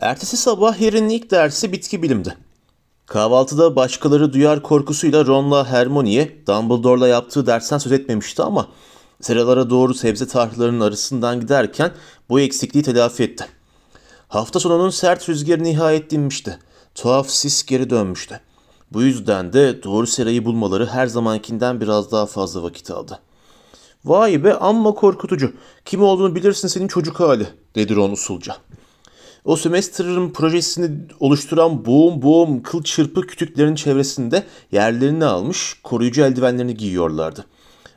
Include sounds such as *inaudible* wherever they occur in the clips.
Ertesi sabah Harry'nin ilk dersi bitki bilimdi. Kahvaltıda başkaları duyar korkusuyla Ron'la Hermione'ye Dumbledore'la yaptığı dersten söz etmemişti ama seralara doğru sebze tarlalarının arasından giderken bu eksikliği telafi etti. Hafta sonunun sert rüzgarı nihayet dinmişti. Tuhaf sis geri dönmüştü. Bu yüzden de doğru serayı bulmaları her zamankinden biraz daha fazla vakit aldı. Vay be amma korkutucu. Kim olduğunu bilirsin senin çocuk hali dedi Ron usulca. O Semester'ın projesini oluşturan boğum boğum kıl çırpı kütüklerin çevresinde yerlerini almış koruyucu eldivenlerini giyiyorlardı.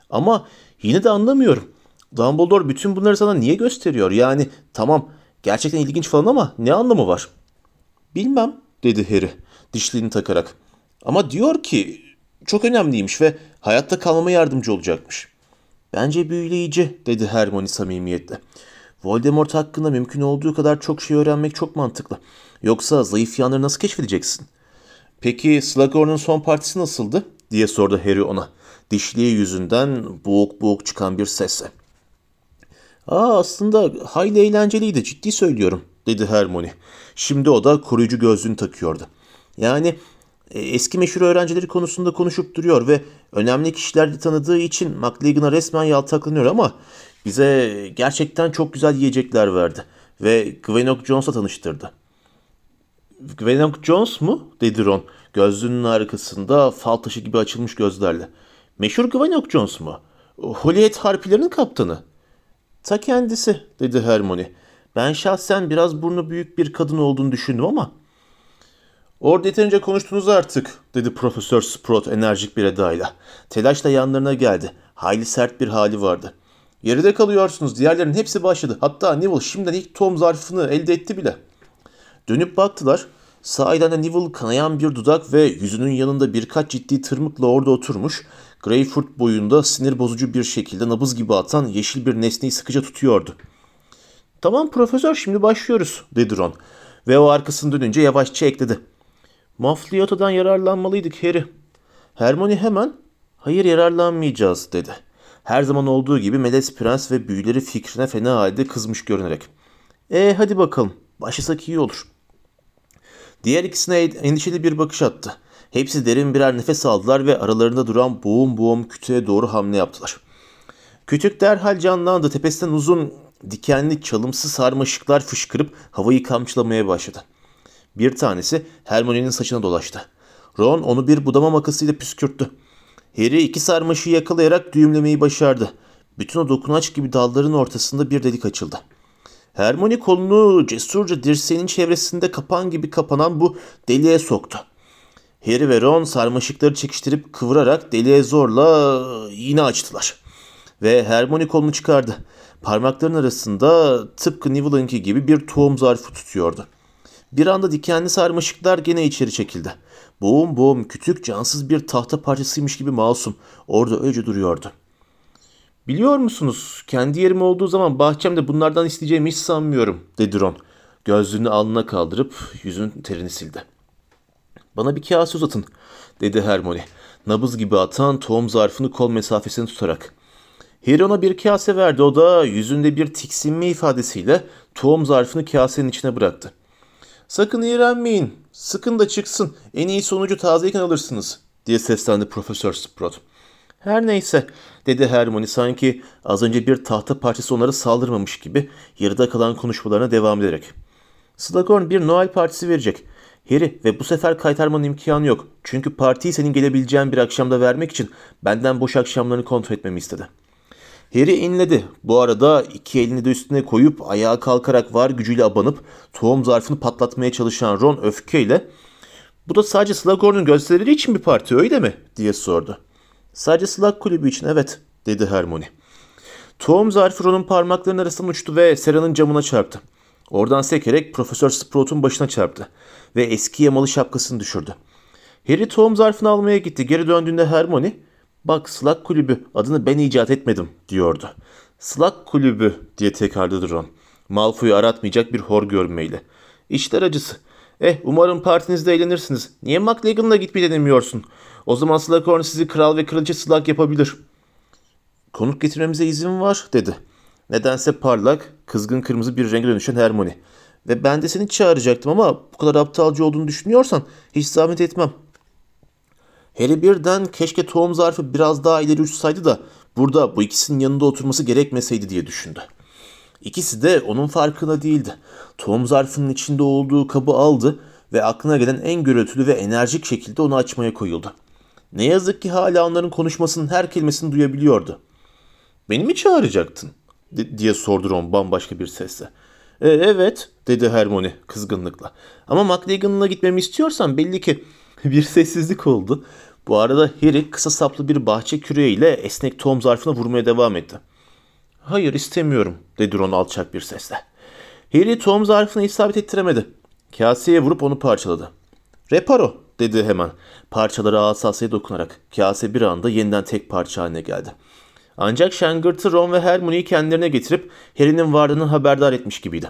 Ama yine de anlamıyorum. Dumbledore bütün bunları sana niye gösteriyor? Yani tamam gerçekten ilginç falan ama ne anlamı var? Bilmem dedi Harry dişliğini takarak. Ama diyor ki çok önemliymiş ve hayatta kalmama yardımcı olacakmış. Bence büyüleyici dedi Hermione samimiyetle. Voldemort hakkında mümkün olduğu kadar çok şey öğrenmek çok mantıklı. Yoksa zayıf yanları nasıl keşfedeceksin? Peki Slughorn'un son partisi nasıldı? diye sordu Harry ona. Dişliği yüzünden boğuk boğuk çıkan bir sesle. Aa aslında hayli eğlenceliydi ciddi söylüyorum dedi Hermione. Şimdi o da koruyucu gözlüğünü takıyordu. Yani e, eski meşhur öğrencileri konusunda konuşup duruyor ve önemli kişilerle tanıdığı için McLagan'a resmen yaltaklanıyor ama bize gerçekten çok güzel yiyecekler verdi ve Gwenok Jones'la tanıştırdı. Gwenok Jones mu? dedi Ron gözlüğünün arkasında fal taşı gibi açılmış gözlerle. Meşhur Gwenok Jones mu? Holyhead harpilerinin kaptanı. Ta kendisi dedi Hermione. Ben şahsen biraz burnu büyük bir kadın olduğunu düşündüm ama Orada yeterince konuştunuz artık, dedi Profesör Sprout enerjik bir edayla. Telaşla yanlarına geldi. Hayli sert bir hali vardı. Geride kalıyorsunuz, diğerlerinin hepsi başladı. Hatta Neville şimdiden ilk tom zarfını elde etti bile. Dönüp baktılar. Sahiden de Neville kanayan bir dudak ve yüzünün yanında birkaç ciddi tırmıkla orada oturmuş, Greyfurt boyunda sinir bozucu bir şekilde nabız gibi atan yeşil bir nesneyi sıkıca tutuyordu. Tamam profesör şimdi başlıyoruz dedi Ron ve o arkasını dönünce yavaşça ekledi. Mafliyoto'dan yararlanmalıydık Harry. Hermione hemen hayır yararlanmayacağız dedi. Her zaman olduğu gibi Melez Prens ve büyüleri fikrine fena halde kızmış görünerek. E hadi bakalım başlasak iyi olur. Diğer ikisine endişeli bir bakış attı. Hepsi derin birer nefes aldılar ve aralarında duran boğum boğum kütüğe doğru hamle yaptılar. Kütük derhal canlandı. Tepesinden uzun, dikenli, çalımsı sarmaşıklar fışkırıp havayı kamçılamaya başladı. Bir tanesi Hermione'nin saçına dolaştı. Ron onu bir budama makasıyla püskürttü. Harry iki sarmaşığı yakalayarak düğümlemeyi başardı. Bütün o dokunaç gibi dalların ortasında bir delik açıldı. Hermione kolunu cesurca dirseğinin çevresinde kapan gibi kapanan bu deliğe soktu. Harry ve Ron sarmaşıkları çekiştirip kıvırarak deliğe zorla yine açtılar. Ve Hermione kolunu çıkardı. Parmakların arasında tıpkı Neville'ınki gibi bir tohum zarfı tutuyordu. Bir anda dikenli sarmaşıklar gene içeri çekildi. Boğum boğum küçük cansız bir tahta parçasıymış gibi masum orada öylece duruyordu. Biliyor musunuz kendi yerim olduğu zaman bahçemde bunlardan isteyeceğimi hiç sanmıyorum dedi Ron. Gözlüğünü alnına kaldırıp yüzünün terini sildi. Bana bir kase uzatın dedi Hermione. Nabız gibi atan tohum zarfını kol mesafesini tutarak. Harry ona bir kase verdi. O da yüzünde bir tiksinme ifadesiyle tohum zarfını kasenin içine bıraktı. Sakın iğrenmeyin. Sıkın da çıksın. En iyi sonucu tazeyken alırsınız diye seslendi Profesör Sprout. Her neyse dedi Hermione sanki az önce bir tahta parçası onlara saldırmamış gibi yarıda kalan konuşmalarına devam ederek. Slughorn bir Noel partisi verecek. Harry ve bu sefer kaytarmanın imkanı yok. Çünkü partiyi senin gelebileceğin bir akşamda vermek için benden boş akşamlarını kontrol etmemi istedi. Harry inledi. Bu arada iki elini de üstüne koyup ayağa kalkarak var gücüyle abanıp tohum zarfını patlatmaya çalışan Ron öfkeyle ''Bu da sadece Slughorn'un gösterileri için bir parti öyle mi?'' diye sordu. ''Sadece Slug kulübü için evet.'' dedi Hermione. Tohum zarfı Ron'un parmaklarının arasından uçtu ve Sera'nın camına çarptı. Oradan sekerek Profesör Sprout'un başına çarptı ve eski yamalı şapkasını düşürdü. Harry tohum zarfını almaya gitti. Geri döndüğünde Hermione Bak Slug kulübü adını ben icat etmedim diyordu. Slug kulübü diye tekrarladı Ron. Malfoy'u aratmayacak bir hor görmeyle. İşler acısı. Eh umarım partinizde eğlenirsiniz. Niye McLagan'la gitmeyi denemiyorsun? O zaman Slughorn sizi kral ve kraliçe Slug yapabilir. Konuk getirmemize izin var dedi. Nedense parlak, kızgın kırmızı bir renge dönüşen Hermione. Ve ben de seni çağıracaktım ama bu kadar aptalca olduğunu düşünüyorsan hiç zahmet etmem. Harry birden keşke tohum zarfı biraz daha ileri uçsaydı da burada bu ikisinin yanında oturması gerekmeseydi diye düşündü. İkisi de onun farkında değildi. Tohum zarfının içinde olduğu kabı aldı ve aklına gelen en gürültülü ve enerjik şekilde onu açmaya koyuldu. Ne yazık ki hala onların konuşmasının her kelimesini duyabiliyordu. Beni mi çağıracaktın? diye sordu Ron bambaşka bir sesle. E, evet dedi Hermione kızgınlıkla. Ama McLagan'la gitmemi istiyorsan belli ki *laughs* bir sessizlik oldu. Bu arada Harry kısa saplı bir bahçe küreğiyle esnek tohum zarfına vurmaya devam etti. Hayır istemiyorum dedi Ron alçak bir sesle. Harry tohum zarfını isabet ettiremedi. Kaseye vurup onu parçaladı. Reparo dedi hemen. Parçaları asasaya dokunarak. Kase bir anda yeniden tek parça haline geldi. Ancak şangırtı Ron ve Hermione'yi kendilerine getirip Harry'nin varlığını haberdar etmiş gibiydi.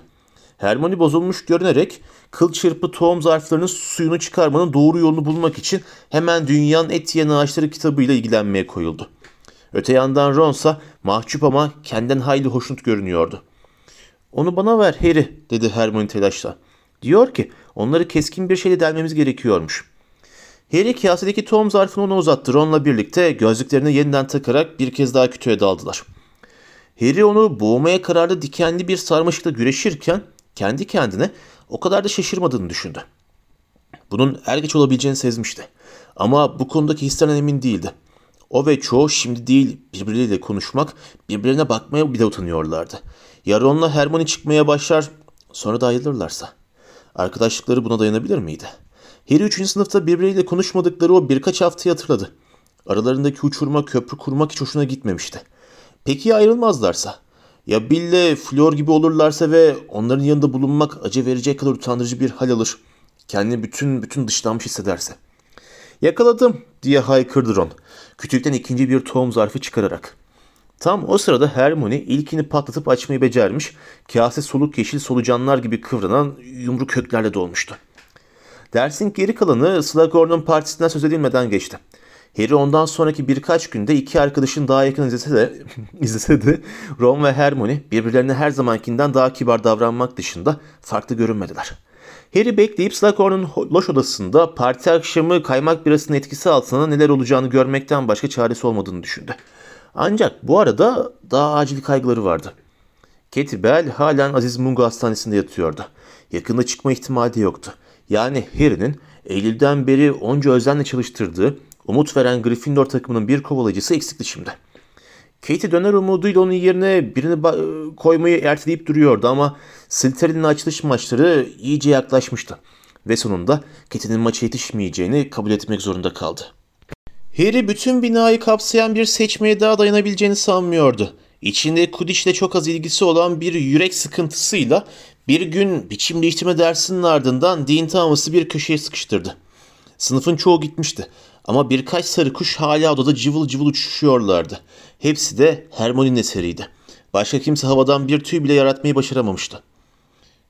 Hermione bozulmuş görünerek kıl çırpı tohum zarflarının suyunu çıkarmanın doğru yolunu bulmak için hemen dünyanın et yiyen ağaçları kitabıyla ilgilenmeye koyuldu. Öte yandan Ron ise mahcup ama kendinden hayli hoşnut görünüyordu. Onu bana ver Harry dedi Hermione telaşla. Diyor ki onları keskin bir şeyle delmemiz gerekiyormuş. Harry kasedeki tohum zarfını ona uzattı. Ron'la birlikte gözlüklerini yeniden takarak bir kez daha kütüğe daldılar. Harry onu boğmaya kararlı dikenli bir sarmaşıkla güreşirken kendi kendine o kadar da şaşırmadığını düşündü. Bunun er geç olabileceğini sezmişti. Ama bu konudaki hislerinden emin değildi. O ve çoğu şimdi değil birbirleriyle konuşmak, birbirlerine bakmaya bile utanıyorlardı. Ya Ron'la Hermione çıkmaya başlar, sonra da ayrılırlarsa. Arkadaşlıkları buna dayanabilir miydi? Harry 3. sınıfta birbirleriyle konuşmadıkları o birkaç haftayı hatırladı. Aralarındaki uçurma köprü kurmak hiç hoşuna gitmemişti. Peki ya ayrılmazlarsa? Ya Bill'le Flor gibi olurlarsa ve onların yanında bulunmak acı verecek kadar utandırıcı bir hal alır. Kendini bütün bütün dışlanmış hissederse. Yakaladım diye haykırdı Ron. Küçükten ikinci bir tohum zarfı çıkararak. Tam o sırada Hermione ilkini patlatıp açmayı becermiş, kase soluk yeşil solucanlar gibi kıvranan yumru köklerle dolmuştu. Dersin geri kalanı Slughorn'un partisinden söz edilmeden geçti. Harry ondan sonraki birkaç günde iki arkadaşın daha yakın izlese de, *laughs* izlese de Ron ve Hermione birbirlerine her zamankinden daha kibar davranmak dışında farklı görünmediler. Harry bekleyip Slughorn'un loş odasında parti akşamı kaymak birasının etkisi altında neler olacağını görmekten başka çaresi olmadığını düşündü. Ancak bu arada daha acil kaygıları vardı. Katie Bell halen Aziz Mungo hastanesinde yatıyordu. Yakında çıkma ihtimali de yoktu. Yani Harry'nin Eylül'den beri onca özenle çalıştırdığı, umut veren Gryffindor takımının bir kovalayıcısı eksikti şimdi. Katie döner umuduyla onun yerine birini koymayı erteleyip duruyordu ama Slytherin'in açılış maçları iyice yaklaşmıştı. Ve sonunda Katie'nin maça yetişmeyeceğini kabul etmek zorunda kaldı. Harry bütün binayı kapsayan bir seçmeye daha dayanabileceğini sanmıyordu. İçinde Quidditch'le çok az ilgisi olan bir yürek sıkıntısıyla bir gün biçim değiştirme dersinin ardından Dean Thomas'ı bir köşeye sıkıştırdı. Sınıfın çoğu gitmişti ama birkaç sarı kuş hala odada cıvıl cıvıl uçuşuyorlardı. Hepsi de Hermione'nin eseriydi. Başka kimse havadan bir tüy bile yaratmayı başaramamıştı.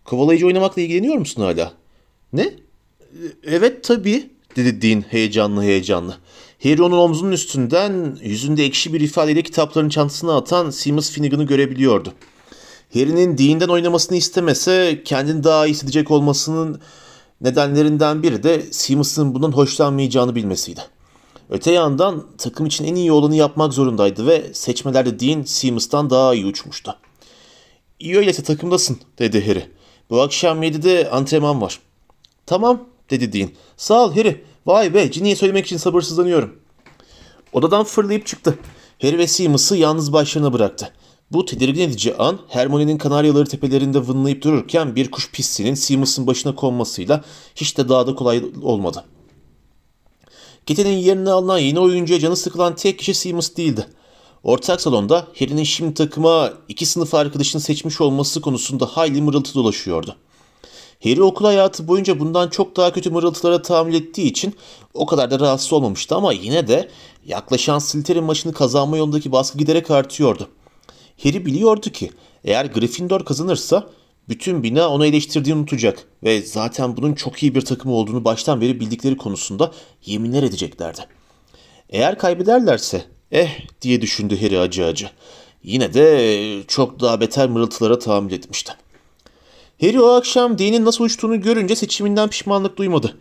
Kovalayıcı oynamakla ilgileniyor musun hala? Ne? Evet tabii dedi Dean heyecanlı heyecanlı. Harry onun omzunun üstünden yüzünde ekşi bir ifadeyle kitapların çantasına atan Seamus Finnegan'ı görebiliyordu. Harry'nin Dean'den oynamasını istemese kendini daha iyi hissedecek olmasının nedenlerinden biri de Seamus'ın bundan hoşlanmayacağını bilmesiydi. Öte yandan takım için en iyi olanı yapmak zorundaydı ve seçmelerde Dean Seamus'tan daha iyi uçmuştu. İyi öyleyse takımdasın dedi Harry. Bu akşam 7'de antrenman var. Tamam dedi Dean. Sağ ol Harry. Vay be Ginny'ye söylemek için sabırsızlanıyorum. Odadan fırlayıp çıktı. Harry ve Seamus'ı yalnız başlarına bıraktı. Bu tedirgin edici an Hermione'nin kanaryaları tepelerinde vınlayıp dururken bir kuş pistinin Seamus'un başına konmasıyla hiç de daha da kolay olmadı. Kitty'nin yerine alınan yeni oyuncuya canı sıkılan tek kişi Seamus değildi. Ortak salonda Harry'nin şimdi takıma iki sınıf arkadaşını seçmiş olması konusunda hayli mırıltı dolaşıyordu. Harry okul hayatı boyunca bundan çok daha kötü mırıltılara tahammül ettiği için o kadar da rahatsız olmamıştı ama yine de yaklaşan Slytherin maçını kazanma yolundaki baskı giderek artıyordu. Harry biliyordu ki eğer Gryffindor kazanırsa bütün bina onu eleştirdiğini unutacak ve zaten bunun çok iyi bir takım olduğunu baştan beri bildikleri konusunda yeminler edeceklerdi. Eğer kaybederlerse eh diye düşündü Harry acı acı. Yine de çok daha beter mırıltılara tahammül etmişti. Harry o akşam Dean'in nasıl uçtuğunu görünce seçiminden pişmanlık duymadı.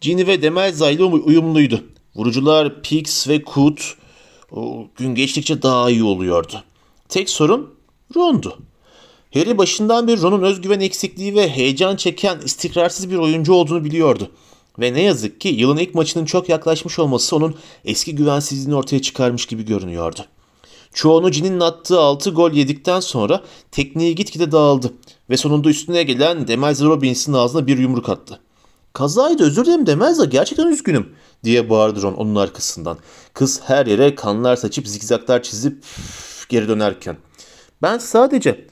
Ginny ve Demelza ile uyumluydu. Vurucular Pix ve Kut gün geçtikçe daha iyi oluyordu. Tek sorun Ron'du. Harry başından beri Ron'un özgüven eksikliği ve heyecan çeken istikrarsız bir oyuncu olduğunu biliyordu. Ve ne yazık ki yılın ilk maçının çok yaklaşmış olması onun eski güvensizliğini ortaya çıkarmış gibi görünüyordu. Çoğunu Cin'in attığı 6 gol yedikten sonra tekniği gitgide dağıldı ve sonunda üstüne gelen Demelza Robbins'in ağzına bir yumruk attı. Kazaydı özür dilerim Demelza gerçekten üzgünüm diye bağırdı Ron onun arkasından. Kız her yere kanlar saçıp zikzaklar çizip geri dönerken. Ben sadece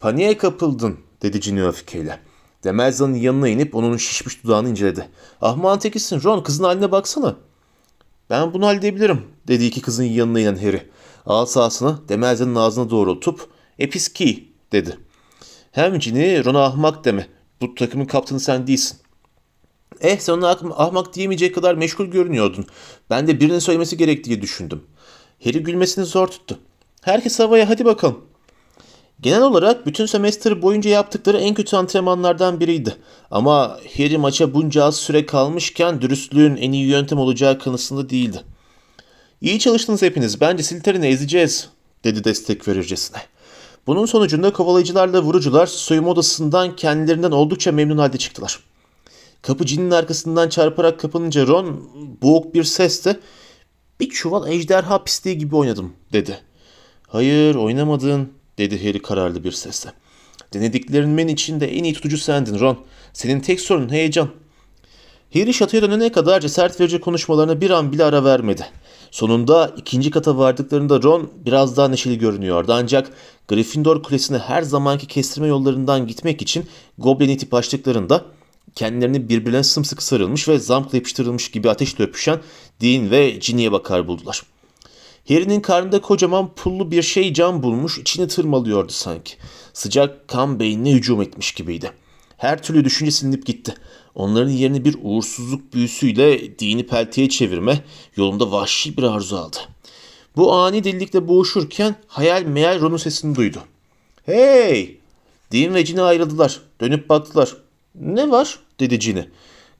paniğe kapıldın dedi Ginny öfkeyle. Demelza'nın yanına inip onun şişmiş dudağını inceledi. Ahman tekisin Ron kızın haline baksana. Ben bunu halledebilirim dedi iki kızın yanına inen Harry. Asasını Demelza'nın ağzına doğrultup episki dedi. Hem Ginny Ron'a ahmak deme. Bu takımın kaptanı sen değilsin. Eh sen ona ah- ahmak diyemeyecek kadar meşgul görünüyordun. Ben de birinin söylemesi gerektiği düşündüm. Harry gülmesini zor tuttu. Herkes havaya hadi bakalım. Genel olarak bütün semestr boyunca yaptıkları en kötü antrenmanlardan biriydi. Ama Harry maça bunca az süre kalmışken dürüstlüğün en iyi yöntem olacağı kanısında değildi. İyi çalıştınız hepiniz. Bence Slytherin'i ezeceğiz, dedi destek verircesine. Bunun sonucunda kovalayıcılarla vurucular soyunma odasından kendilerinden oldukça memnun halde çıktılar. Kapı cinin arkasından çarparak kapanınca Ron boğuk bir sesle bir çuval ejderha pisliği gibi oynadım dedi. Hayır oynamadın dedi Harry kararlı bir sesle. Denediklerimin içinde en iyi tutucu sendin Ron. Senin tek sorunun heyecan. Harry şatoya dönene kadar cesaret verici konuşmalarına bir an bile ara vermedi. Sonunda ikinci kata vardıklarında Ron biraz daha neşeli görünüyordu ancak Gryffindor Kulesi'ne her zamanki kestirme yollarından gitmek için Goblin itip açtıklarında kendilerini birbirine sımsıkı sarılmış ve zamkla yapıştırılmış gibi ateşle öpüşen Dean ve Ginny'e bakar buldular. Harry'nin karnında kocaman pullu bir şey cam bulmuş, içini tırmalıyordu sanki. Sıcak kan beynine hücum etmiş gibiydi. Her türlü düşünce silinip gitti. Onların yerini bir uğursuzluk büyüsüyle dini pelteye çevirme yolunda vahşi bir arzu aldı. Bu ani delilikle boğuşurken hayal meyal Ron'un sesini duydu. Hey! Dean ve Ginny ayrıldılar. Dönüp baktılar. Ne var? dedi Ginny.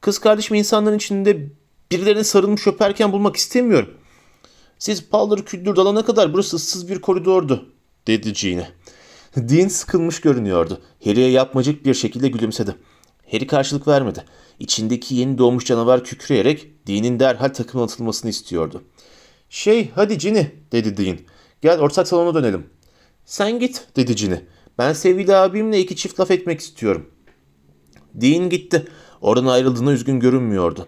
Kız kardeşimi insanların içinde birilerine sarılmış öperken bulmak istemiyorum. Siz paldır küldür dalana kadar burası ıssız bir koridordu, dedi Ginny. Dean sıkılmış görünüyordu. Harry'e yapmacık bir şekilde gülümsedi. Harry karşılık vermedi. İçindeki yeni doğmuş canavar kükreyerek Dean'in derhal takımına atılmasını istiyordu. Şey hadi Ginny dedi Dean. Gel ortak salona dönelim. Sen git dedi Ginny. Ben sevgili abimle iki çift laf etmek istiyorum. Dean gitti. Oradan ayrıldığına üzgün görünmüyordu.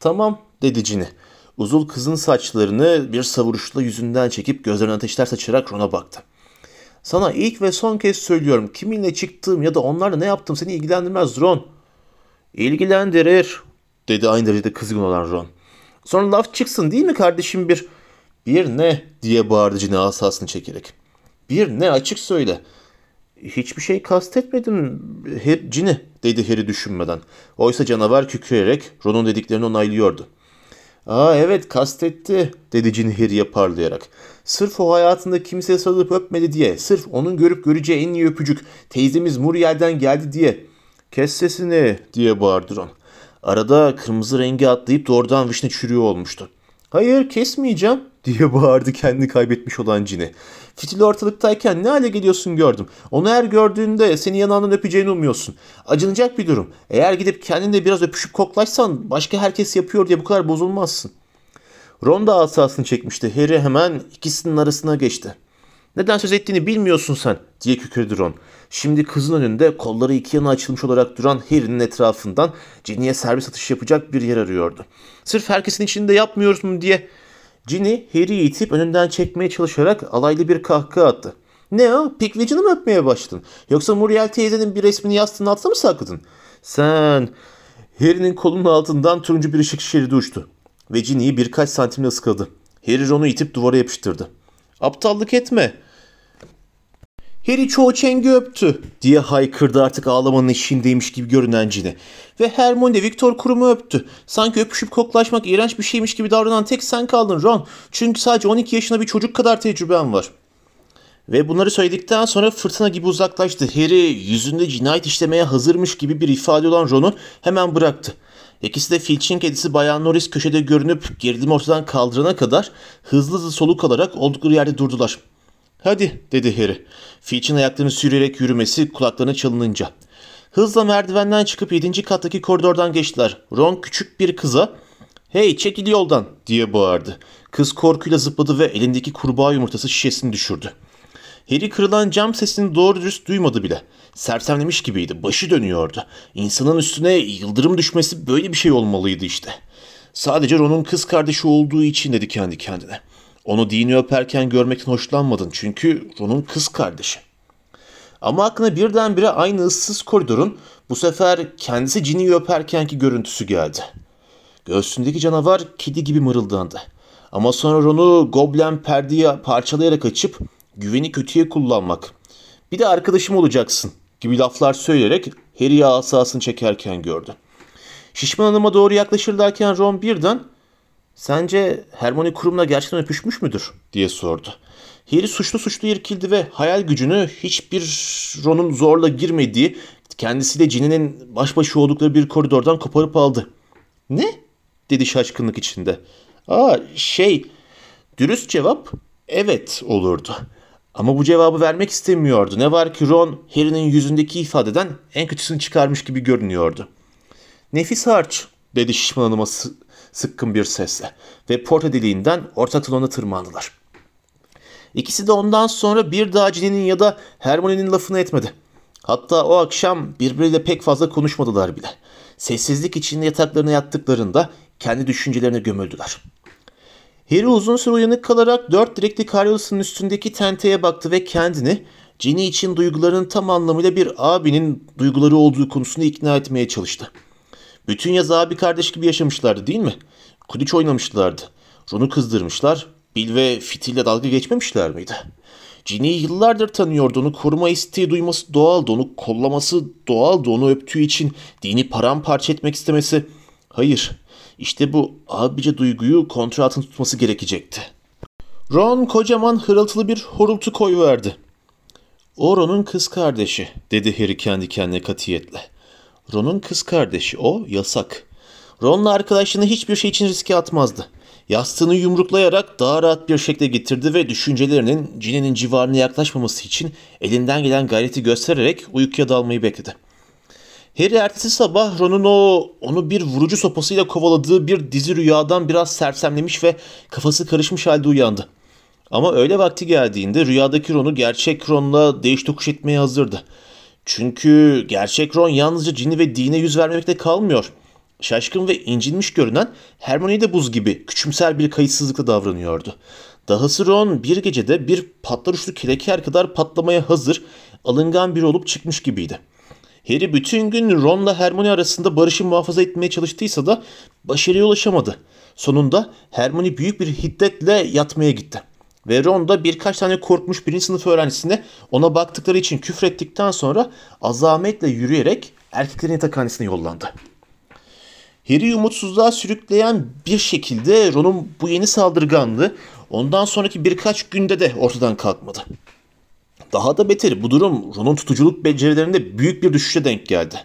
Tamam dedi Ginny. Uzul kızın saçlarını bir savuruşla yüzünden çekip gözlerine ateşler saçarak Ron'a baktı. Sana ilk ve son kez söylüyorum. Kiminle çıktığım ya da onlarla ne yaptım seni ilgilendirmez Ron. İlgilendirir dedi aynı derecede kızgın olan Ron. Sonra laf çıksın değil mi kardeşim bir? Bir ne diye bağırdı Ginny asasını çekerek. Bir ne açık söyle. Hiçbir şey kastetmedim Her dedi Harry düşünmeden. Oysa canavar kükreyerek Ron'un dediklerini onaylıyordu. Aa evet kastetti dedi Ginny Harry'e parlayarak. Sırf o hayatında kimseye sarılıp öpmedi diye, sırf onun görüp göreceği en iyi öpücük teyzemiz Muriel'den geldi diye. Kes sesini diye bağırdı Ron. Arada kırmızı rengi atlayıp doğrudan vişne çürüyor olmuştu. Hayır kesmeyeceğim diye bağırdı kendini kaybetmiş olan Ginny. Fitil ortalıktayken ne hale geliyorsun gördüm. Onu her gördüğünde seni yanağından öpeceğini umuyorsun. Acınacak bir durum. Eğer gidip kendinle biraz öpüşüp koklaşsan başka herkes yapıyor diye bu kadar bozulmazsın. Ron da asasını çekmişti. Harry hemen ikisinin arasına geçti. Neden söz ettiğini bilmiyorsun sen diye kükredi Ron. Şimdi kızın önünde kolları iki yana açılmış olarak duran Harry'nin etrafından Ginny'ye servis atış yapacak bir yer arıyordu. Sırf herkesin içinde yapmıyoruz mu diye Ginny Harry'i itip önünden çekmeye çalışarak alaylı bir kahkaha attı. Ne o? Pickwick'ini mi öpmeye başladın? Yoksa Muriel teyzenin bir resmini yastığın altına mı sakladın? Sen... Harry'nin kolunun altından turuncu bir ışık şeridi uçtu. Ve Ginny'yi birkaç santimle ıskaladı. Harry Ron'u itip duvara yapıştırdı. Aptallık etme. Harry çoğu çengi öptü diye haykırdı artık ağlamanın eşiğindeymiş gibi görünen Ginny. Ve Hermione de Victor Krum'u öptü. Sanki öpüşüp koklaşmak iğrenç bir şeymiş gibi davranan tek sen kaldın Ron. Çünkü sadece 12 yaşında bir çocuk kadar tecrüben var. Ve bunları söyledikten sonra fırtına gibi uzaklaştı. Harry yüzünde cinayet işlemeye hazırmış gibi bir ifade olan Ron'u hemen bıraktı. İkisi de Filch'in kedisi Bayan Norris köşede görünüp gerilimi ortadan kaldırana kadar hızlı hızlı soluk alarak oldukları yerde durdular. Hadi dedi Harry. Filch'in ayaklarını sürüyerek yürümesi kulaklarına çalınınca. Hızla merdivenden çıkıp yedinci kattaki koridordan geçtiler. Ron küçük bir kıza ''Hey çekil yoldan'' diye bağırdı. Kız korkuyla zıpladı ve elindeki kurbağa yumurtası şişesini düşürdü. Harry kırılan cam sesini doğru dürüst duymadı bile. Sersemlemiş gibiydi, başı dönüyordu. İnsanın üstüne yıldırım düşmesi böyle bir şey olmalıydı işte. Sadece Ron'un kız kardeşi olduğu için dedi kendi kendine. Onu dini öperken görmekten hoşlanmadın çünkü Ron'un kız kardeşi. Ama aklına birdenbire aynı ıssız koridorun bu sefer kendisi Ginny'yi öperkenki görüntüsü geldi. Göğsündeki canavar kedi gibi mırıldandı. Ama sonra Ron'u goblen perdeye parçalayarak açıp güveni kötüye kullanmak. Bir de arkadaşım olacaksın gibi laflar söyleyerek Harry'e asasını çekerken gördü. Şişman hanıma doğru yaklaşırlarken Ron birden Sence Hermione kurumla gerçekten öpüşmüş müdür? diye sordu. Harry suçlu suçlu irkildi ve hayal gücünü hiçbir Ron'un zorla girmediği kendisiyle Ginny'nin baş başa oldukları bir koridordan koparıp aldı. Ne? dedi şaşkınlık içinde. Aa şey dürüst cevap evet olurdu. Ama bu cevabı vermek istemiyordu. Ne var ki Ron Harry'nin yüzündeki ifadeden en kötüsünü çıkarmış gibi görünüyordu. Nefis harç dedi şişman hanıma sıkkın bir sesle ve porta deliğinden ortak salona tırmandılar. İkisi de ondan sonra bir daha Ginny'nin ya da Hermione'nin lafını etmedi. Hatta o akşam birbiriyle pek fazla konuşmadılar bile. Sessizlik içinde yataklarına yattıklarında kendi düşüncelerine gömüldüler. Harry uzun süre uyanık kalarak dört direkli karyolasının üstündeki tenteye baktı ve kendini Ginny için duygularının tam anlamıyla bir abinin duyguları olduğu konusunda ikna etmeye çalıştı. Bütün yaz abi kardeş gibi yaşamışlardı değil mi? Kudiç oynamışlardı. Ron'u kızdırmışlar. Bill ve Fitil'le dalga geçmemişler miydi? Ginny'yi yıllardır tanıyordu. Onu koruma isteği duyması doğaldı. Onu kollaması doğaldı. Onu öptüğü için dini paramparça etmek istemesi. Hayır. İşte bu abice duyguyu kontrol altında tutması gerekecekti. Ron kocaman hırıltılı bir horultu koyuverdi. O Ron'un kız kardeşi dedi Harry kendi kendine katiyetle. Ron'un kız kardeşi o yasak. Ron'la arkadaşını hiçbir şey için riske atmazdı. Yastığını yumruklayarak daha rahat bir şekilde getirdi ve düşüncelerinin Ginny'nin civarına yaklaşmaması için elinden gelen gayreti göstererek uykuya dalmayı bekledi. Harry ertesi sabah Ron'un o onu bir vurucu sopasıyla kovaladığı bir dizi rüyadan biraz sersemlemiş ve kafası karışmış halde uyandı. Ama öğle vakti geldiğinde rüyadaki Ron'u gerçek Ron'la değiş tokuş etmeye hazırdı. Çünkü gerçek Ron yalnızca Ginny ve Dean'e yüz vermemekte kalmıyor. Şaşkın ve incinmiş görünen Hermione de buz gibi küçümser bir kayıtsızlıkla davranıyordu. Dahası Ron bir gecede bir patlar uçlu kileker kadar patlamaya hazır, alıngan biri olup çıkmış gibiydi. Harry bütün gün Ron'la Hermione arasında barışı muhafaza etmeye çalıştıysa da başarıya ulaşamadı. Sonunda Hermione büyük bir hiddetle yatmaya gitti. Ve Ron da birkaç tane korkmuş birinci sınıf öğrencisine ona baktıkları için küfrettikten sonra azametle yürüyerek erkeklerin yatakhanesine yollandı. Harry'i umutsuzluğa sürükleyen bir şekilde Ron'un bu yeni saldırganlığı ondan sonraki birkaç günde de ortadan kalkmadı. Daha da beteri bu durum Ron'un tutuculuk becerilerinde büyük bir düşüşe denk geldi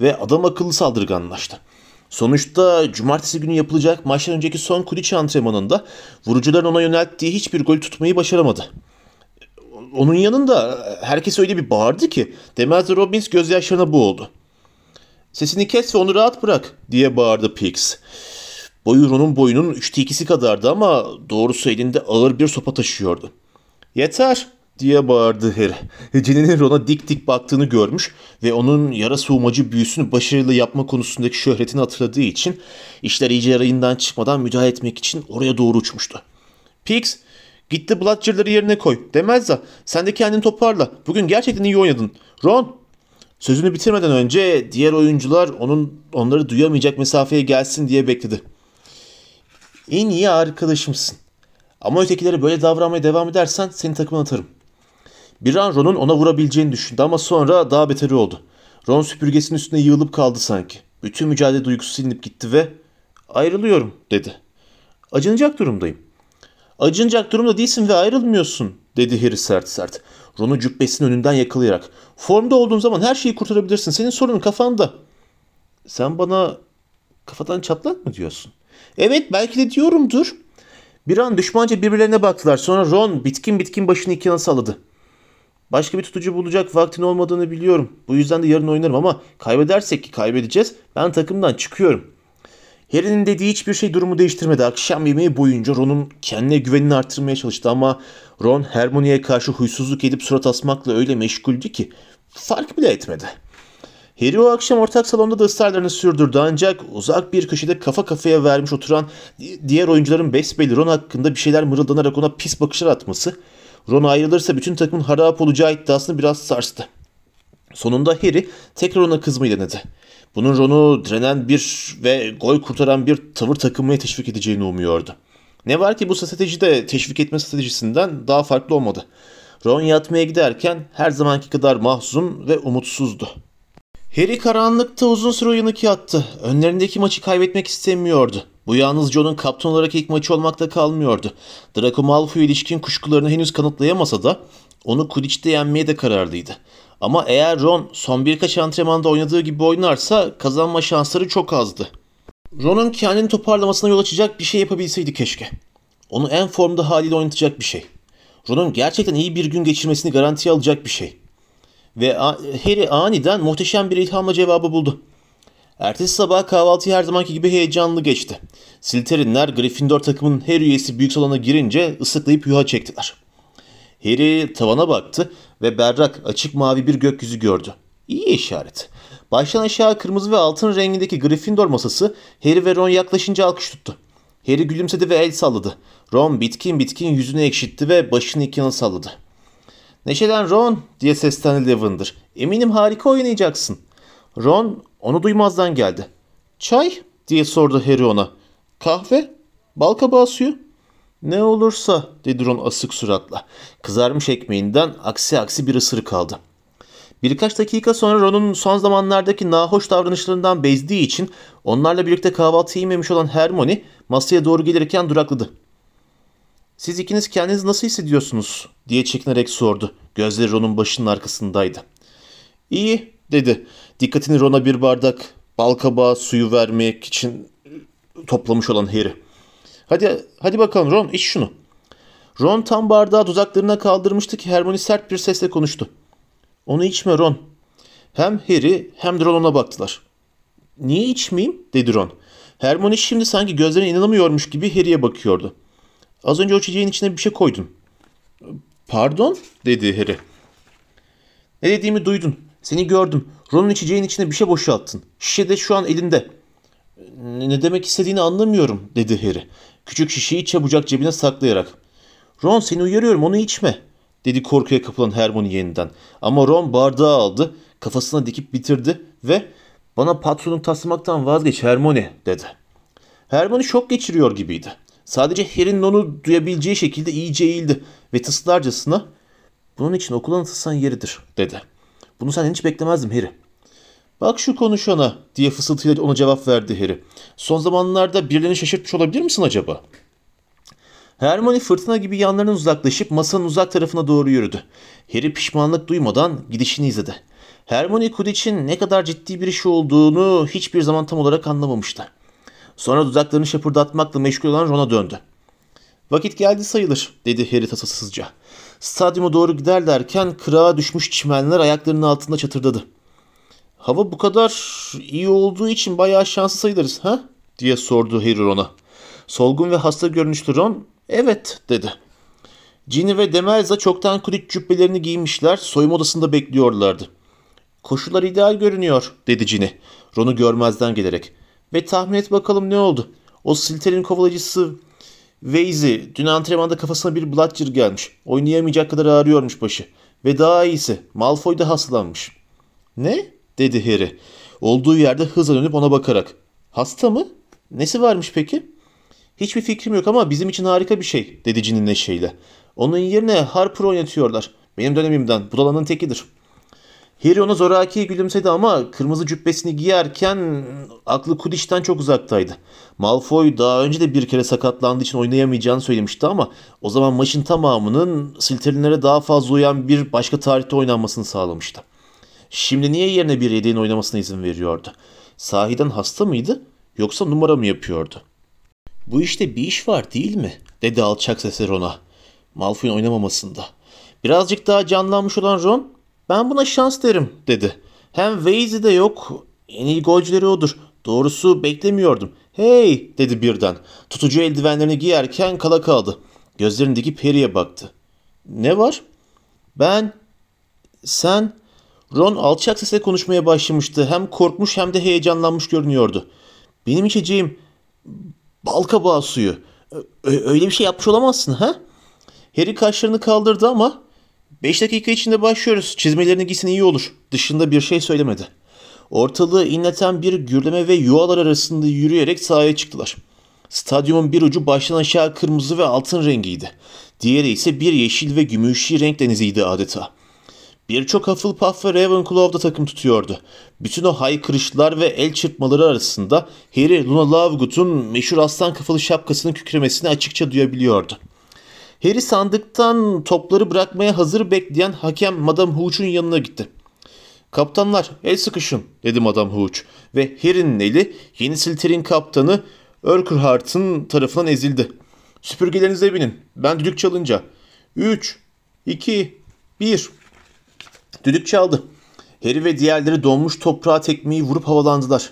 ve adam akıllı saldırganlaştı. Sonuçta cumartesi günü yapılacak maçtan önceki son Quidditch antrenmanında vurucuların ona yönelttiği hiçbir gol tutmayı başaramadı. Onun yanında herkes öyle bir bağırdı ki Demers Robbins gözyaşlarına boğuldu. Sesini kes ve onu rahat bırak diye bağırdı Pix. Boyu Ron'un boyunun üçte ikisi kadardı ama doğrusu elinde ağır bir sopa taşıyordu. Yeter diye bağırdı Harry. Ginny'nin Ron'a dik dik baktığını görmüş ve onun yara soğumacı büyüsünü başarılı yapma konusundaki şöhretini hatırladığı için işler iyice rayından çıkmadan müdahale etmek için oraya doğru uçmuştu. Pix gitti Bludger'ları yerine koy. Demezza sen de kendini toparla. Bugün gerçekten iyi oynadın. Ron Sözünü bitirmeden önce diğer oyuncular onun onları duyamayacak mesafeye gelsin diye bekledi. En iyi arkadaşımsın. Ama ötekileri böyle davranmaya devam edersen seni takımına atarım. Bir an Ron'un ona vurabileceğini düşündü ama sonra daha beteri oldu. Ron süpürgesinin üstüne yığılıp kaldı sanki. Bütün mücadele duygusu silinip gitti ve ayrılıyorum dedi. Acınacak durumdayım. Acınacak durumda değilsin ve ayrılmıyorsun dedi Harry sert sert. Ron'u cübbesinin önünden yakalayarak. Formda olduğun zaman her şeyi kurtarabilirsin. Senin sorunun kafanda. Sen bana kafadan çatlak mı diyorsun? Evet belki de diyorumdur. Bir an düşmanca birbirlerine baktılar. Sonra Ron bitkin bitkin başını iki yana salladı. Başka bir tutucu bulacak vaktin olmadığını biliyorum. Bu yüzden de yarın oynarım ama kaybedersek ki kaybedeceğiz. Ben takımdan çıkıyorum. Harry'nin dediği hiçbir şey durumu değiştirmedi. Akşam yemeği boyunca Ron'un kendine güvenini arttırmaya çalıştı ama Ron Hermione'ye karşı huysuzluk edip surat asmakla öyle meşguldü ki fark bile etmedi. Harry o akşam ortak salonda da ısrarlarını sürdürdü ancak uzak bir köşede kafa kafaya vermiş oturan diğer oyuncuların besbelli Ron hakkında bir şeyler mırıldanarak ona pis bakışlar atması Ron ayrılırsa bütün takımın harap olacağı iddiasını biraz sarstı. Sonunda Harry tekrar ona kızmayı denedi. Bunun Ron'u direnen bir ve gol kurtaran bir tavır takımına teşvik edeceğini umuyordu. Ne var ki bu strateji de teşvik etme stratejisinden daha farklı olmadı. Ron yatmaya giderken her zamanki kadar mahzun ve umutsuzdu. Harry karanlıkta uzun süre uyanık yattı. Önlerindeki maçı kaybetmek istemiyordu. Bu yalnız John'un kaptan olarak ilk maçı olmakta kalmıyordu. Draco Malfoy ilişkin kuşkularını henüz kanıtlayamasa da onu Quidditch'te yenmeye de kararlıydı. Ama eğer Ron son birkaç antrenmanda oynadığı gibi oynarsa kazanma şansları çok azdı. Ron'un kendini toparlamasına yol açacak bir şey yapabilseydi keşke. Onu en formda haliyle oynatacak bir şey. Ron'un gerçekten iyi bir gün geçirmesini garantiye alacak bir şey. Ve Harry aniden muhteşem bir ilhamla cevabı buldu. Ertesi sabah kahvaltı her zamanki gibi heyecanlı geçti. Slytherinler Gryffindor takımının her üyesi büyük salona girince ıslıklayıp yuha çektiler. Harry tavana baktı ve berrak açık mavi bir gökyüzü gördü. İyi işaret. Baştan aşağı kırmızı ve altın rengindeki Gryffindor masası Harry ve Ron yaklaşınca alkış tuttu. Harry gülümsedi ve el salladı. Ron bitkin bitkin yüzünü ekşitti ve başını iki yana salladı. Neşelen Ron diye seslendi Lavender. Eminim harika oynayacaksın. Ron onu duymazdan geldi. Çay diye sordu Harry ona. Kahve? Bal kabağı suyu? Ne olursa dedi Ron asık suratla. Kızarmış ekmeğinden aksi aksi bir ısırık aldı. Birkaç dakika sonra Ron'un son zamanlardaki nahoş davranışlarından bezdiği için onlarla birlikte kahvaltı yememiş olan Hermione masaya doğru gelirken durakladı. Siz ikiniz kendinizi nasıl hissediyorsunuz diye çekinerek sordu. Gözleri Ron'un başının arkasındaydı. İyi dedi. Dikkatini Ron'a bir bardak bal kabağı suyu vermek için toplamış olan Harry. Hadi hadi bakalım Ron iç şunu. Ron tam bardağı dudaklarına kaldırmıştı ki Hermione sert bir sesle konuştu. Onu içme Ron. Hem Harry hem de Ron ona baktılar. Niye içmeyeyim dedi Ron. Hermione şimdi sanki gözlerine inanamıyormuş gibi Harry'e bakıyordu. Az önce o çiçeğin içine bir şey koydun. Pardon dedi Harry. Ne dediğimi duydun. Seni gördüm. Ron'un içeceğin içine bir şey boşalttın. Şişe de şu an elinde. Ne demek istediğini anlamıyorum dedi Harry. Küçük şişeyi çabucak cebine saklayarak. Ron seni uyarıyorum onu içme dedi korkuya kapılan Hermione yeniden. Ama Ron bardağı aldı, kafasına dikip bitirdi ve bana patronluk taslamaktan vazgeç Hermione dedi. Hermione şok geçiriyor gibiydi. Sadece Harry'nin onu duyabileceği şekilde iyice eğildi ve tıslarcasına bunun için okul anıtırsan yeridir dedi. Bunu senden hiç beklemezdim Harry. Bak şu konuşana diye fısıltıyla ona cevap verdi Harry. Son zamanlarda birilerini şaşırtmış olabilir misin acaba? Hermione fırtına gibi yanlarından uzaklaşıp masanın uzak tarafına doğru yürüdü. Harry pişmanlık duymadan gidişini izledi. Hermione Quidditch'in ne kadar ciddi bir iş olduğunu hiçbir zaman tam olarak anlamamıştı. Sonra dudaklarını şapırdatmakla meşgul olan Ron'a döndü. Vakit geldi sayılır dedi Harry tasasızca. Stadyuma doğru giderlerken kırağa düşmüş çimenler ayaklarının altında çatırdadı. Hava bu kadar iyi olduğu için bayağı şanslı sayılırız ha? diye sordu Harry Ron'a. Solgun ve hasta görünüşlü Ron evet dedi. Ginny ve Demelza çoktan kulit cübbelerini giymişler soyunma odasında bekliyorlardı. Koşullar ideal görünüyor dedi Ginny Ron'u görmezden gelerek. Ve tahmin et bakalım ne oldu? O Slytherin kovalayıcısı Weizi dün antrenmanda kafasına bir Bludger gelmiş. Oynayamayacak kadar ağrıyormuş başı. Ve daha iyisi Malfoy da hastalanmış. Ne? dedi Harry. Olduğu yerde hızla dönüp ona bakarak. Hasta mı? Nesi varmış peki? Hiçbir fikrim yok ama bizim için harika bir şey dedi Gin'in neşeyle. Onun yerine Harper oynatıyorlar. Benim dönemimden budalanın tekidir. Harry ona zoraki gülümsedi ama kırmızı cübbesini giyerken aklı Kudiş'ten çok uzaktaydı. Malfoy daha önce de bir kere sakatlandığı için oynayamayacağını söylemişti ama o zaman maçın tamamının Slytherin'lere daha fazla uyan bir başka tarihte oynanmasını sağlamıştı. Şimdi niye yerine bir yedeğin oynamasına izin veriyordu? Sahiden hasta mıydı yoksa numara mı yapıyordu? Bu işte bir iş var değil mi? dedi alçak sesle Ron'a. Malfoy'un oynamamasında. Birazcık daha canlanmış olan Ron, ben buna şans derim dedi. Hem Weasley de yok, en iyi golcüleri odur. Doğrusu beklemiyordum. Hey dedi birden. Tutucu eldivenlerini giyerken kala kaldı. Gözlerini dikip Harry'e baktı. Ne var? Ben, sen, Ron alçak sesle konuşmaya başlamıştı. Hem korkmuş hem de heyecanlanmış görünüyordu. Benim içeceğim bal kabağı suyu. Ö- öyle bir şey yapmış olamazsın ha? Harry kaşlarını kaldırdı ama 5 dakika içinde başlıyoruz. Çizmelerini giysin iyi olur. Dışında bir şey söylemedi. Ortalığı inleten bir gürleme ve yuvalar arasında yürüyerek sahaya çıktılar. Stadyumun bir ucu baştan aşağı kırmızı ve altın rengiydi. Diğeri ise bir yeşil ve gümüşi renk deniziydi adeta. Birçok Hufflepuff ve Ravenclaw da takım tutuyordu. Bütün o haykırışlar ve el çırpmaları arasında Harry Luna Lovegood'un meşhur aslan kafalı şapkasının kükremesini açıkça duyabiliyordu. Harry sandıktan topları bırakmaya hazır bekleyen hakem Madame Hooch'un yanına gitti. Kaptanlar el sıkışın dedi Madame Hooch ve Harry'nin eli yeni Slytherin kaptanı Urquhart'ın tarafından ezildi. Süpürgelerinize binin. Ben düdük çalınca. 3, 2, 1. Düdük çaldı. Harry ve diğerleri donmuş toprağa tekmeyi vurup havalandılar.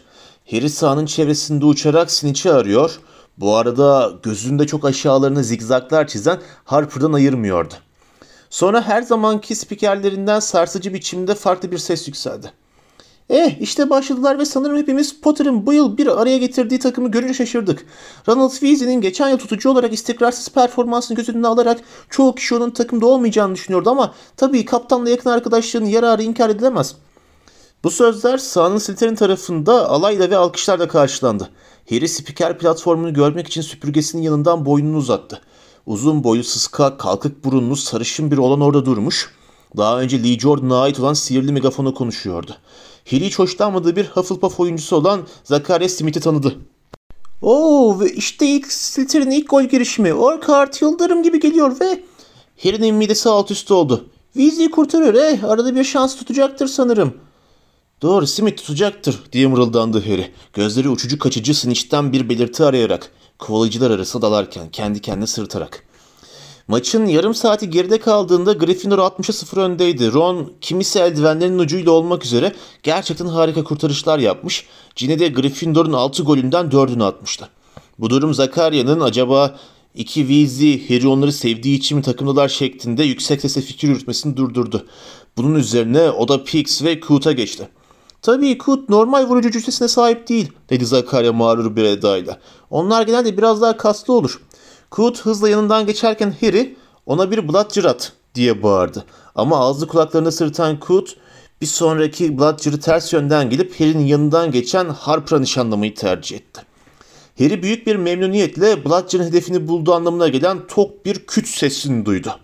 Harry sahanın çevresinde uçarak Snitch'i arıyor. Bu arada gözünde çok aşağılarına zigzaglar çizen Harper'dan ayırmıyordu. Sonra her zamanki spikerlerinden sarsıcı biçimde farklı bir ses yükseldi. Eh işte başladılar ve sanırım hepimiz Potter'ın bu yıl bir araya getirdiği takımı görünce şaşırdık. Ronald Weasley'nin geçen yıl tutucu olarak istikrarsız performansını göz önüne alarak çoğu kişi onun takımda olmayacağını düşünüyordu ama tabii kaptanla yakın arkadaşlığının yararı inkar edilemez. Bu sözler sahanın Slytherin tarafında alayla ve alkışlarla karşılandı. Harry spiker platformunu görmek için süpürgesinin yanından boynunu uzattı. Uzun boylu sıska, kalkık burunlu, sarışın bir olan orada durmuş. Daha önce Lee Jordan'a ait olan sihirli megafona konuşuyordu. Harry hiç hoşlanmadığı bir Hufflepuff oyuncusu olan Zachariah Smith'i tanıdı. Oo ve işte ilk Slytherin'in ilk gol girişimi. Orkart Yıldırım gibi geliyor ve Harry'nin midesi alt üst oldu. Weasley kurtarıyor eh arada bir şans tutacaktır sanırım. Doğru Smith tutacaktır diye mırıldandı Harry. Gözleri uçucu kaçıcı Snitch'ten bir belirti arayarak. Kovalayıcılar arasında dalarken kendi kendine sırıtarak. Maçın yarım saati geride kaldığında Gryffindor 60'a 0 öndeydi. Ron kimisi eldivenlerinin ucuyla olmak üzere gerçekten harika kurtarışlar yapmış. Ginny de Gryffindor'un 6 golünden 4'ünü atmıştı. Bu durum Zakaria'nın acaba iki Weasley Harry onları sevdiği için mi takımdalar şeklinde yüksek sesle fikir yürütmesini durdurdu. Bunun üzerine o da Pix ve Coot'a geçti. Tabii Coot normal vurucu cüssesine sahip değil dedi Zakaria mağrur bir edayla. Onlar genelde biraz daha kaslı olur. Coot hızla yanından geçerken Harry ona bir Bludger at diye bağırdı. Ama ağzı kulaklarına sırıtan Coot bir sonraki Bludger'ı ters yönden gelip Harry'nin yanından geçen Harper'a nişanlamayı tercih etti. Harry büyük bir memnuniyetle Bludger'ın hedefini bulduğu anlamına gelen tok bir küt sesini duydu.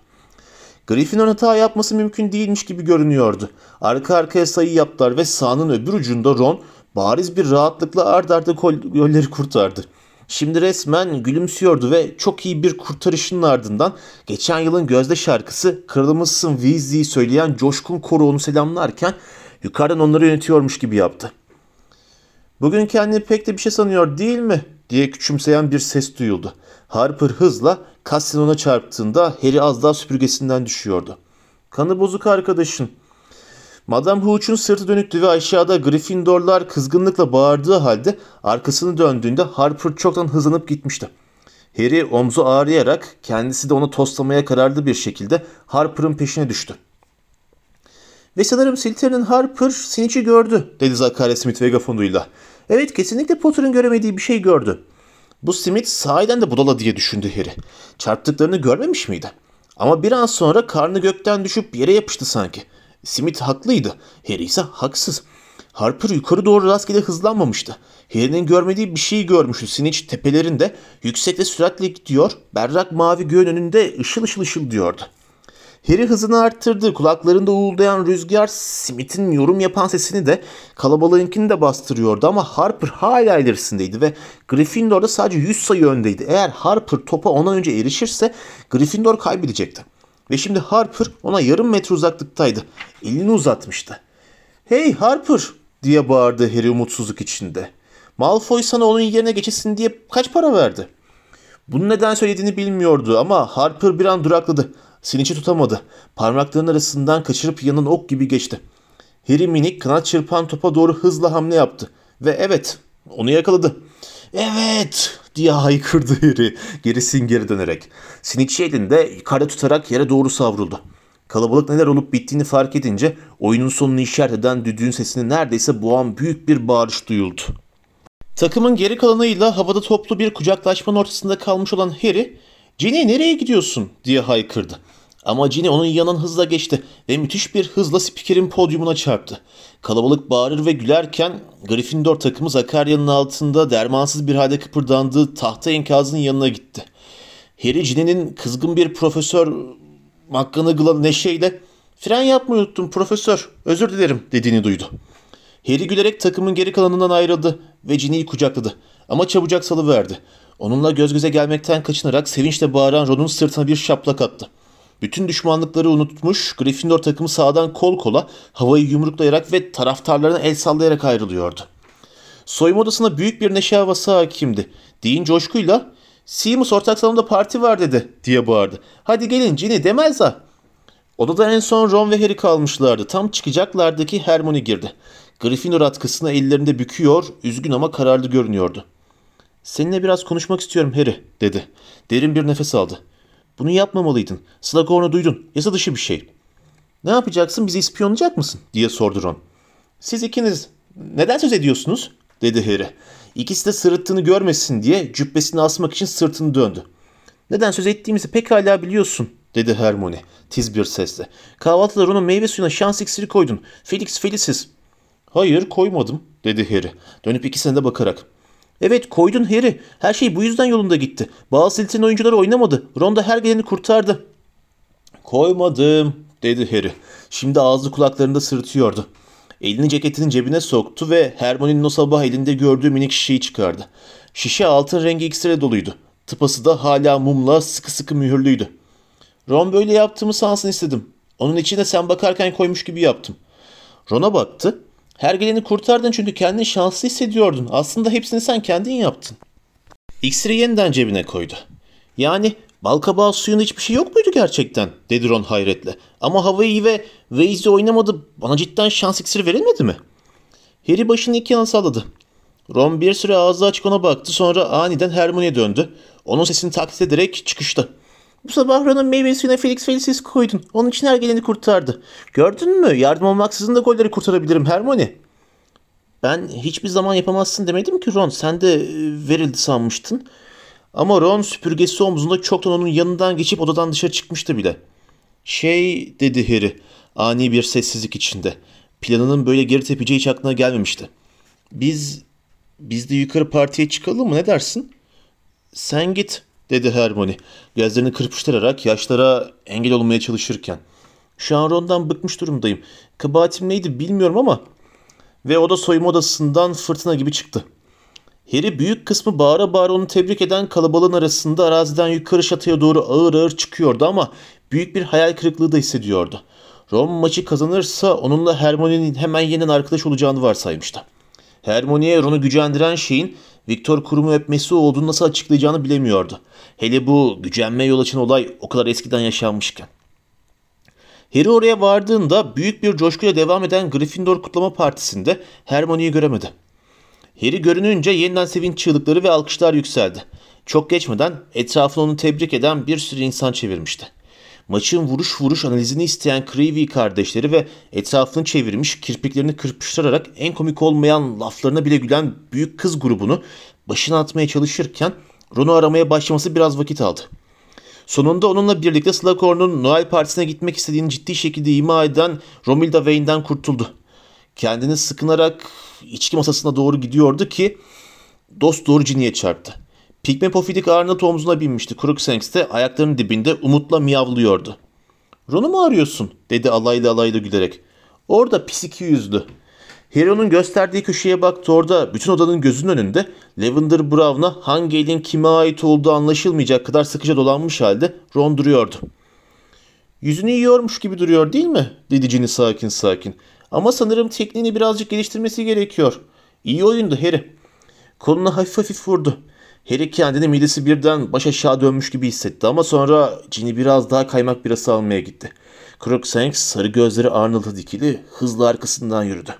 Griffin'in hata yapması mümkün değilmiş gibi görünüyordu. Arka arkaya sayı yaptılar ve sahanın öbür ucunda Ron bariz bir rahatlıkla ard arda golleri kurtardı. Şimdi resmen gülümsüyordu ve çok iyi bir kurtarışının ardından geçen yılın gözde şarkısı Kralımızsın Weasley'i söyleyen coşkun koro onu selamlarken yukarıdan onları yönetiyormuş gibi yaptı. Bugün kendini pek de bir şey sanıyor değil mi? Diye küçümseyen bir ses duyuldu. Harper hızla Cassian ona çarptığında Harry az daha süpürgesinden düşüyordu. Kanı bozuk arkadaşın. Madame Hooch'un sırtı dönüktü ve aşağıda Gryffindorlar kızgınlıkla bağırdığı halde arkasını döndüğünde Harper çoktan hızlanıp gitmişti. Harry omzu ağrıyarak kendisi de onu toslamaya kararlı bir şekilde Harper'ın peşine düştü. Ve sanırım Slytherin'in Harper Snitch'i gördü dedi Zachariah Smith megafonuyla. Evet kesinlikle Potter'ın göremediği bir şey gördü. Bu Smith sahiden de budala diye düşündü Harry. Çarptıklarını görmemiş miydi? Ama bir an sonra karnı gökten düşüp yere yapıştı sanki. Smith haklıydı. Harry ise haksız. Harper yukarı doğru rastgele hızlanmamıştı. Harry'nin görmediği bir şeyi görmüştü. Snitch tepelerinde yüksek ve süratle gidiyor. Berrak mavi göğün önünde ışıl ışıl ışıl diyordu. Harry hızını arttırdı. Kulaklarında uğuldayan rüzgar Smith'in yorum yapan sesini de kalabalığınkini de bastırıyordu ama Harper hala ilerisindeydi ve Gryffindor'da sadece 100 sayı öndeydi. Eğer Harper topa ondan önce erişirse Gryffindor kaybedecekti. Ve şimdi Harper ona yarım metre uzaklıktaydı. Elini uzatmıştı. Hey Harper diye bağırdı Harry umutsuzluk içinde. Malfoy sana onun yerine geçesin diye kaç para verdi? Bunu neden söylediğini bilmiyordu ama Harper bir an durakladı. Siniçi tutamadı. Parmaklarının arasından kaçırıp yanın ok gibi geçti. Harry minik kanat çırpan topa doğru hızla hamle yaptı. Ve evet onu yakaladı. Evet diye haykırdı Harry gerisin geri dönerek. Siniçi elinde yukarıda tutarak yere doğru savruldu. Kalabalık neler olup bittiğini fark edince oyunun sonunu işaret eden düdüğün sesini neredeyse boğan büyük bir bağırış duyuldu. Takımın geri kalanıyla havada toplu bir kucaklaşmanın ortasında kalmış olan Harry, ''Ginny nereye gidiyorsun?'' diye haykırdı. Ama Ginny onun yanından hızla geçti ve müthiş bir hızla spikerin podyumuna çarptı. Kalabalık bağırır ve gülerken Gryffindor takımı Zakarya'nın altında dermansız bir halde kıpırdandığı tahta enkazının yanına gitti. Harry Ginny'nin kızgın bir profesör McGonagall'a neşeyle ''Fren yapmayı unuttum profesör, özür dilerim'' dediğini duydu. Harry gülerek takımın geri kalanından ayrıldı ve Ginny'yi kucakladı. Ama çabucak salıverdi. Onunla göz göze gelmekten kaçınarak sevinçle bağıran Ron'un sırtına bir şaplak attı. Bütün düşmanlıkları unutmuş Gryffindor takımı sağdan kol kola havayı yumruklayarak ve taraftarlarına el sallayarak ayrılıyordu. Soyunma odasına büyük bir neşe havası hakimdi. Dean coşkuyla Seamus ortak salonda parti var dedi diye bağırdı. Hadi gelin Ginny demez ha. Odada en son Ron ve Harry kalmışlardı. Tam çıkacaklardı ki Hermione girdi. Gryffindor atkısını ellerinde büküyor, üzgün ama kararlı görünüyordu. Seninle biraz konuşmak istiyorum Harry, dedi. Derin bir nefes aldı. Bunu yapmamalıydın. Slughorn'u duydun. Yasa dışı bir şey. Ne yapacaksın? Bizi ispiyonlayacak mısın? diye sordu Ron. Siz ikiniz neden söz ediyorsunuz? dedi Harry. İkisi de sırıttığını görmesin diye cübbesini asmak için sırtını döndü. Neden söz ettiğimizi pekala biliyorsun, dedi Hermione tiz bir sesle. Kahvaltıda Ron'un meyve suyuna şans iksiri koydun. Felix Felicis. Hayır koymadım, dedi Harry. Dönüp ikisine de bakarak. Evet koydun Harry. Her şey bu yüzden yolunda gitti. Bazı Slytherin oyuncuları oynamadı. Ron da her geleni kurtardı. Koymadım, dedi Harry. Şimdi ağzı kulaklarında sırıtıyordu. Elini ceketinin cebine soktu ve Hermione'nin o sabah elinde gördüğü minik şişeyi çıkardı. Şişe altın rengi iksire doluydu. Tıpası da hala mumla sıkı sıkı mühürlüydü. Ron böyle yaptığımı sansın istedim. Onun içine sen bakarken koymuş gibi yaptım. Ron'a baktı. Her geleni kurtardın çünkü kendini şanslı hissediyordun. Aslında hepsini sen kendin yaptın. İksiri yeniden cebine koydu. Yani balkabağı suyunda hiçbir şey yok muydu gerçekten? dedi Ron hayretle. Ama havayı ve Waze'i oynamadı. Bana cidden şans iksiri verilmedi mi? Harry başını iki yana salladı. Ron bir süre ağzı açık ona baktı sonra aniden Hermione'ye döndü. Onun sesini taklit ederek çıkıştı. Bu sabah Ron'un meyve suyuna Felix Felicis koydun. Onun için her geleni kurtardı. Gördün mü? Yardım olmaksızın da golleri kurtarabilirim Hermione. Ben hiçbir zaman yapamazsın demedim ki Ron. Sen de e, verildi sanmıştın. Ama Ron süpürgesi omzunda çoktan onun yanından geçip odadan dışarı çıkmıştı bile. Şey dedi Harry ani bir sessizlik içinde. Planının böyle geri tepeceği hiç aklına gelmemişti. Biz biz de yukarı partiye çıkalım mı ne dersin? Sen git dedi Hermione gözlerini kırpıştırarak yaşlara engel olmaya çalışırken. Şu an Ron'dan bıkmış durumdayım. Kabahatim neydi bilmiyorum ama. Ve o da soyunma odasından fırtına gibi çıktı. Harry büyük kısmı bağıra bağıra onu tebrik eden kalabalığın arasında araziden yukarı şatıya doğru ağır ağır çıkıyordu ama büyük bir hayal kırıklığı da hissediyordu. Ron maçı kazanırsa onunla Hermione'nin hemen yeniden arkadaş olacağını varsaymıştı. Hermione'ye Ron'u gücendiren şeyin Viktor kurumu öpmesi olduğunu nasıl açıklayacağını bilemiyordu. Hele bu gücenme yol açan olay o kadar eskiden yaşanmışken. Harry oraya vardığında büyük bir coşkuyla devam eden Gryffindor kutlama partisinde Hermione'yi göremedi. Harry görününce yeniden sevinç çığlıkları ve alkışlar yükseldi. Çok geçmeden etrafını onu tebrik eden bir sürü insan çevirmişti. Maçın vuruş vuruş analizini isteyen Creevy kardeşleri ve etrafını çevirmiş kirpiklerini kırpıştırarak en komik olmayan laflarına bile gülen büyük kız grubunu başına atmaya çalışırken Ron'u aramaya başlaması biraz vakit aldı. Sonunda onunla birlikte Slughorn'un Noel partisine gitmek istediğini ciddi şekilde ima eden Romilda Wayne'den kurtuldu. Kendini sıkınarak içki masasına doğru gidiyordu ki dost doğru Ginny'e çarptı. Pigme Pofidik ağırına omzuna binmişti. Crookshanks de ayaklarının dibinde umutla miyavlıyordu. Ron'u mu arıyorsun? dedi alaylı alaylı gülerek. Orada pis iki yüzlü. Harry onun gösterdiği köşeye baktı orada bütün odanın gözünün önünde Lavender Brown'a hangi elin kime ait olduğu anlaşılmayacak kadar sıkıca dolanmış halde Ron duruyordu. Yüzünü yiyormuş gibi duruyor değil mi? dedi Ginny sakin sakin. Ama sanırım tekniğini birazcık geliştirmesi gerekiyor. İyi oyundu Harry. Koluna hafif hafif vurdu. Harry kendini midesi birden baş aşağı dönmüş gibi hissetti ama sonra Ginny biraz daha kaymak birası almaya gitti. Crookshanks sarı gözleri Arnold'a dikili hızla arkasından yürüdü.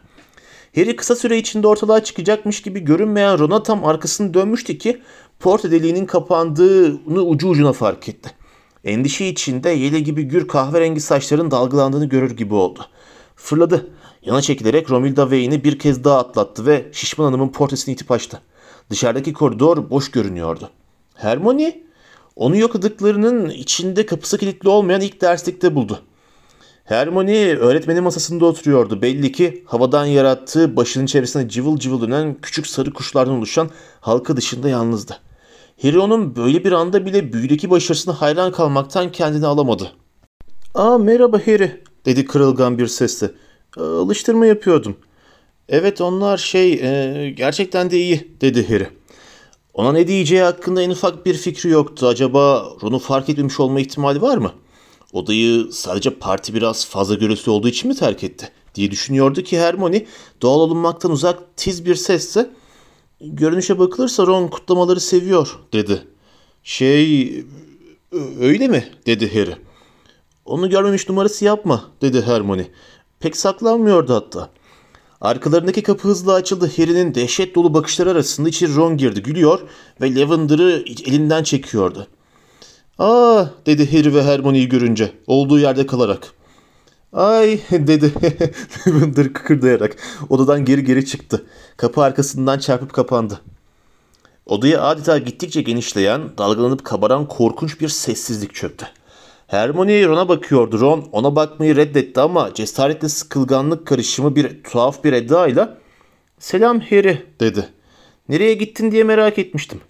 Harry kısa süre içinde ortalığa çıkacakmış gibi görünmeyen Ron'a tam arkasını dönmüştü ki porte deliğinin kapandığını ucu ucuna fark etti. Endişe içinde yele gibi gür kahverengi saçların dalgalandığını görür gibi oldu. Fırladı. Yana çekilerek Romilda Wayne'i bir kez daha atlattı ve şişman hanımın portresini itip açtı. Dışarıdaki koridor boş görünüyordu. Hermione onu yokladıklarının içinde kapısı kilitli olmayan ilk derslikte buldu. Hermione öğretmenin masasında oturuyordu. Belli ki havadan yarattığı başının çevresinde cıvıl cıvıl dönen küçük sarı kuşlardan oluşan halka dışında yalnızdı. Harry onun böyle bir anda bile büyüdeki başarısına hayran kalmaktan kendini alamadı. ''Aa merhaba Harry'' dedi kırılgan bir sesle. ''Alıştırma yapıyordum.'' ''Evet onlar şey e, gerçekten de iyi'' dedi Harry. Ona ne diyeceği hakkında en ufak bir fikri yoktu. Acaba Ron'u fark etmemiş olma ihtimali var mı? Odayı sadece parti biraz fazla gürültü olduğu için mi terk etti? diye düşünüyordu ki Hermione doğal olunmaktan uzak tiz bir sesle Görünüşe bakılırsa Ron kutlamaları seviyor dedi. Şey öyle mi dedi Harry. Onu görmemiş numarası yapma dedi Hermione. Pek saklanmıyordu hatta. Arkalarındaki kapı hızla açıldı. Harry'nin dehşet dolu bakışları arasında içeri Ron girdi. Gülüyor ve Lavender'ı elinden çekiyordu. Aa dedi Harry ve Hermione'yi görünce olduğu yerde kalarak. Ay *laughs* dedi *laughs* Lavender kıkırdayarak odadan geri geri çıktı. Kapı arkasından çarpıp kapandı. Odaya adeta gittikçe genişleyen, dalgalanıp kabaran korkunç bir sessizlik çöktü. Hermione Ron'a bakıyordu. Ron ona bakmayı reddetti ama cesaretle sıkılganlık karışımı bir tuhaf bir edayla ''Selam Harry'' dedi. ''Nereye gittin diye merak etmiştim.''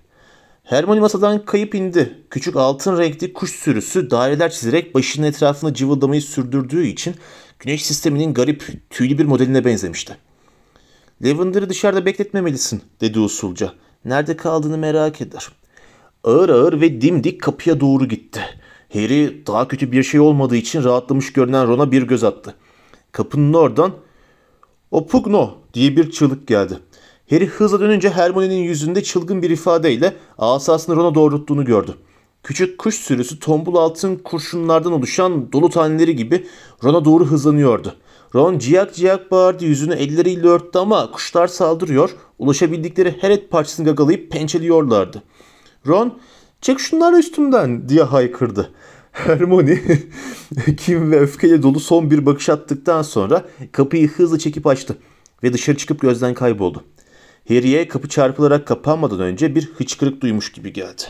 Hermione masadan kayıp indi. Küçük altın renkli kuş sürüsü daireler çizerek başının etrafını cıvıldamayı sürdürdüğü için güneş sisteminin garip tüylü bir modeline benzemişti. Lavender'ı dışarıda bekletmemelisin dedi usulca. Nerede kaldığını merak eder. Ağır ağır ve dimdik kapıya doğru gitti. Harry daha kötü bir şey olmadığı için rahatlamış görünen Ron'a bir göz attı. Kapının oradan o Pugno diye bir çığlık geldi. Harry hızla dönünce Hermione'nin yüzünde çılgın bir ifadeyle asasını Ron'a doğrulttuğunu gördü. Küçük kuş sürüsü tombul altın kurşunlardan oluşan dolu taneleri gibi Ron'a doğru hızlanıyordu. Ron ciyak ciyak bağırdı yüzünü elleriyle örttü ama kuşlar saldırıyor, ulaşabildikleri her et parçasını gagalayıp pençeliyorlardı. Ron, çek şunları üstümden diye haykırdı. *laughs* Hermione *laughs* kim ve öfkeyle dolu son bir bakış attıktan sonra kapıyı hızlı çekip açtı ve dışarı çıkıp gözden kayboldu. Harry'e kapı çarpılarak kapanmadan önce bir hıçkırık duymuş gibi geldi.